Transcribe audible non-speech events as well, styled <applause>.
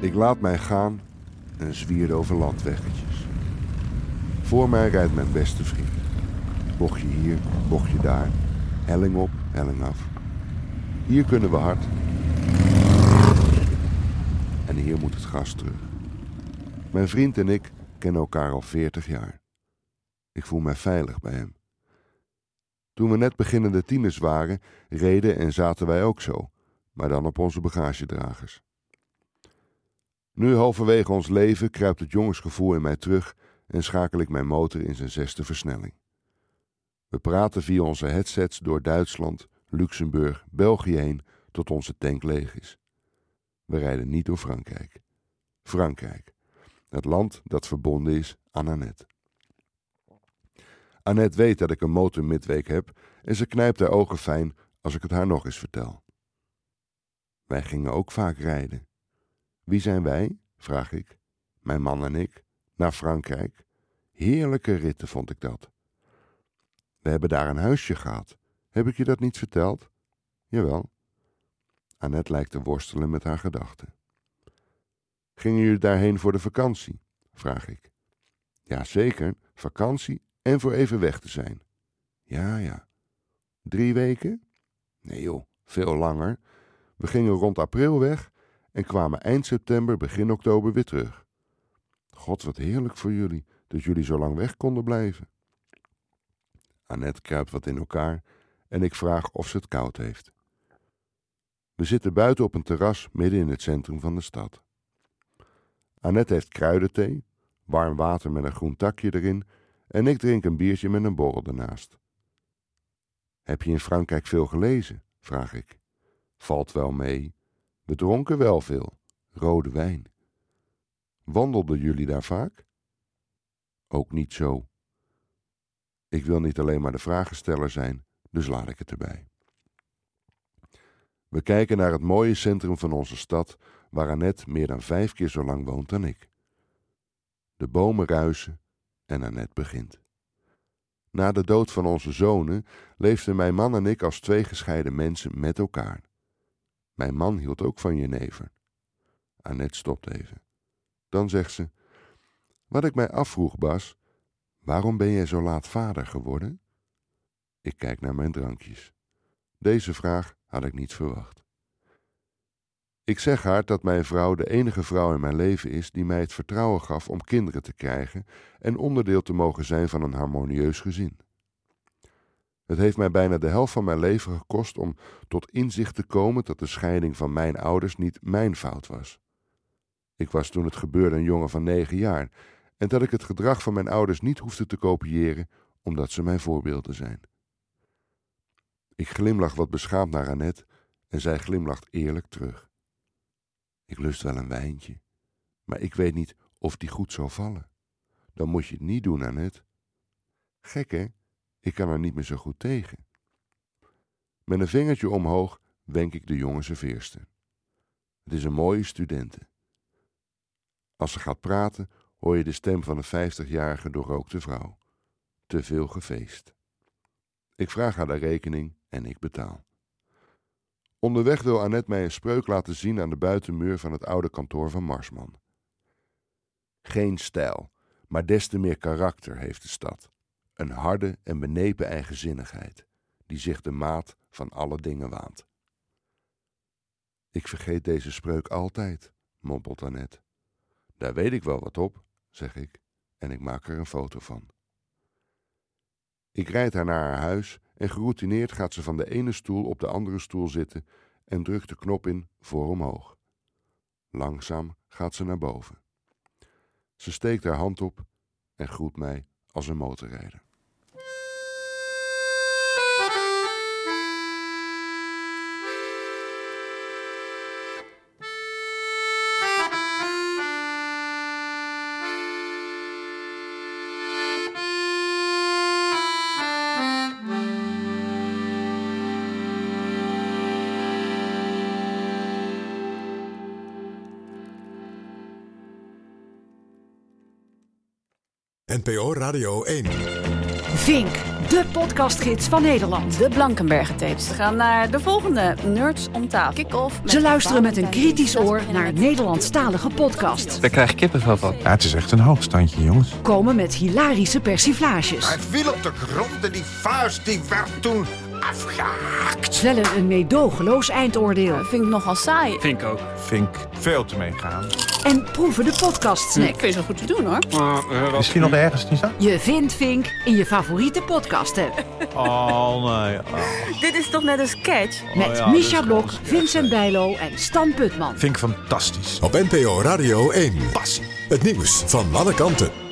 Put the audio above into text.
Ik laat mij gaan en zwier over landweggetjes. Voor mij rijdt mijn beste vriend. Bochtje hier, bochtje daar, helling op, helling af. Hier kunnen we hard. En hier moet het gas terug. Mijn vriend en ik kennen elkaar al 40 jaar. Ik voel mij veilig bij hem. Toen we net beginnende tieners waren, reden en zaten wij ook zo, maar dan op onze bagagedragers. Nu halverwege ons leven kruipt het jongensgevoel in mij terug en schakel ik mijn motor in zijn zesde versnelling. We praten via onze headsets door Duitsland, Luxemburg, België heen tot onze tank leeg is. We rijden niet door Frankrijk. Frankrijk, het land dat verbonden is aan Annette. Annette weet dat ik een motor midweek heb en ze knijpt haar ogen fijn als ik het haar nog eens vertel. Wij gingen ook vaak rijden. Wie zijn wij? vraag ik. Mijn man en ik. Naar Frankrijk. Heerlijke ritten vond ik dat. We hebben daar een huisje gehad. Heb ik je dat niet verteld? Jawel. Annette lijkt te worstelen met haar gedachten. Gingen jullie daarheen voor de vakantie? vraag ik. Ja, zeker. Vakantie en voor even weg te zijn. Ja, ja. Drie weken? Nee joh, veel langer. We gingen rond april weg en kwamen eind september, begin oktober weer terug. God, wat heerlijk voor jullie dat jullie zo lang weg konden blijven. Annette kruipt wat in elkaar en ik vraag of ze het koud heeft. We zitten buiten op een terras midden in het centrum van de stad. Annette heeft kruidenthee, warm water met een groen takje erin en ik drink een biertje met een borrel ernaast. Heb je in Frankrijk veel gelezen? vraag ik. Valt wel mee. We dronken wel veel. Rode wijn. Wandelden jullie daar vaak? Ook niet zo. Ik wil niet alleen maar de vragensteller zijn, dus laat ik het erbij. We kijken naar het mooie centrum van onze stad, waar Annette meer dan vijf keer zo lang woont dan ik. De bomen ruisen en Annette begint. Na de dood van onze zonen leefden mijn man en ik als twee gescheiden mensen met elkaar. Mijn man hield ook van jenever. Annette stopt even. Dan zegt ze: Wat ik mij afvroeg, Bas, waarom ben jij zo laat vader geworden? Ik kijk naar mijn drankjes. Deze vraag had ik niet verwacht. Ik zeg haar dat mijn vrouw de enige vrouw in mijn leven is die mij het vertrouwen gaf om kinderen te krijgen en onderdeel te mogen zijn van een harmonieus gezin. Het heeft mij bijna de helft van mijn leven gekost om tot inzicht te komen dat de scheiding van mijn ouders niet mijn fout was. Ik was toen het gebeurde een jongen van negen jaar en dat ik het gedrag van mijn ouders niet hoefde te kopiëren omdat ze mijn voorbeelden zijn. Ik glimlach wat beschaamd naar Annette en zij glimlacht eerlijk terug. Ik lust wel een wijntje, maar ik weet niet of die goed zal vallen. Dan moet je het niet doen, Annette. Gek, hè? Ik kan er niet meer zo goed tegen. Met een vingertje omhoog wenk ik de jongen serveerster. Het is een mooie studente. Als ze gaat praten, hoor je de stem van een vijftigjarige doorrookte vrouw. Te veel gefeest. Ik vraag haar de rekening en ik betaal. Onderweg wil Annette mij een spreuk laten zien aan de buitenmuur van het oude kantoor van Marsman. Geen stijl, maar des te meer karakter heeft de stad. Een harde en benepen eigenzinnigheid, die zich de maat van alle dingen waant. Ik vergeet deze spreuk altijd, mompelt Annette. Daar weet ik wel wat op, zeg ik, en ik maak er een foto van. Ik rijd haar naar haar huis en geroutineerd gaat ze van de ene stoel op de andere stoel zitten en drukt de knop in voor omhoog. Langzaam gaat ze naar boven. Ze steekt haar hand op en groet mij als een motorrijder. NPO Radio 1. Vink, de podcastgids van Nederland. De Blankenbergen tapes. We gaan naar de volgende Nerds om tafel. Kick-off. Ze luisteren met een kritisch oor naar Nederlandstalige podcasts. Daar krijg ik kippenvel van. Ja, het is echt een hoogstandje, jongens. Komen met hilarische persiflages. Hij viel op de grond en die vuist die werd toen afgehaakt. Vellen een meedogenloos eindoordeel. Vind ik nogal saai. Vind ik ook. Vind ik veel te meegaan. En proeven de podcastsnack. Ik vind ze goed te doen hoor. Misschien nog ergens niet zo? Je vindt Vink in je favoriete podcast app. <laughs> Oh, nee. Dit is toch net een sketch? Met ja, Misha dat is Blok, Vincent Bijlo en Stan Putman. Vind ik fantastisch. Op NPO Radio 1. Passie. Het nieuws van alle kanten.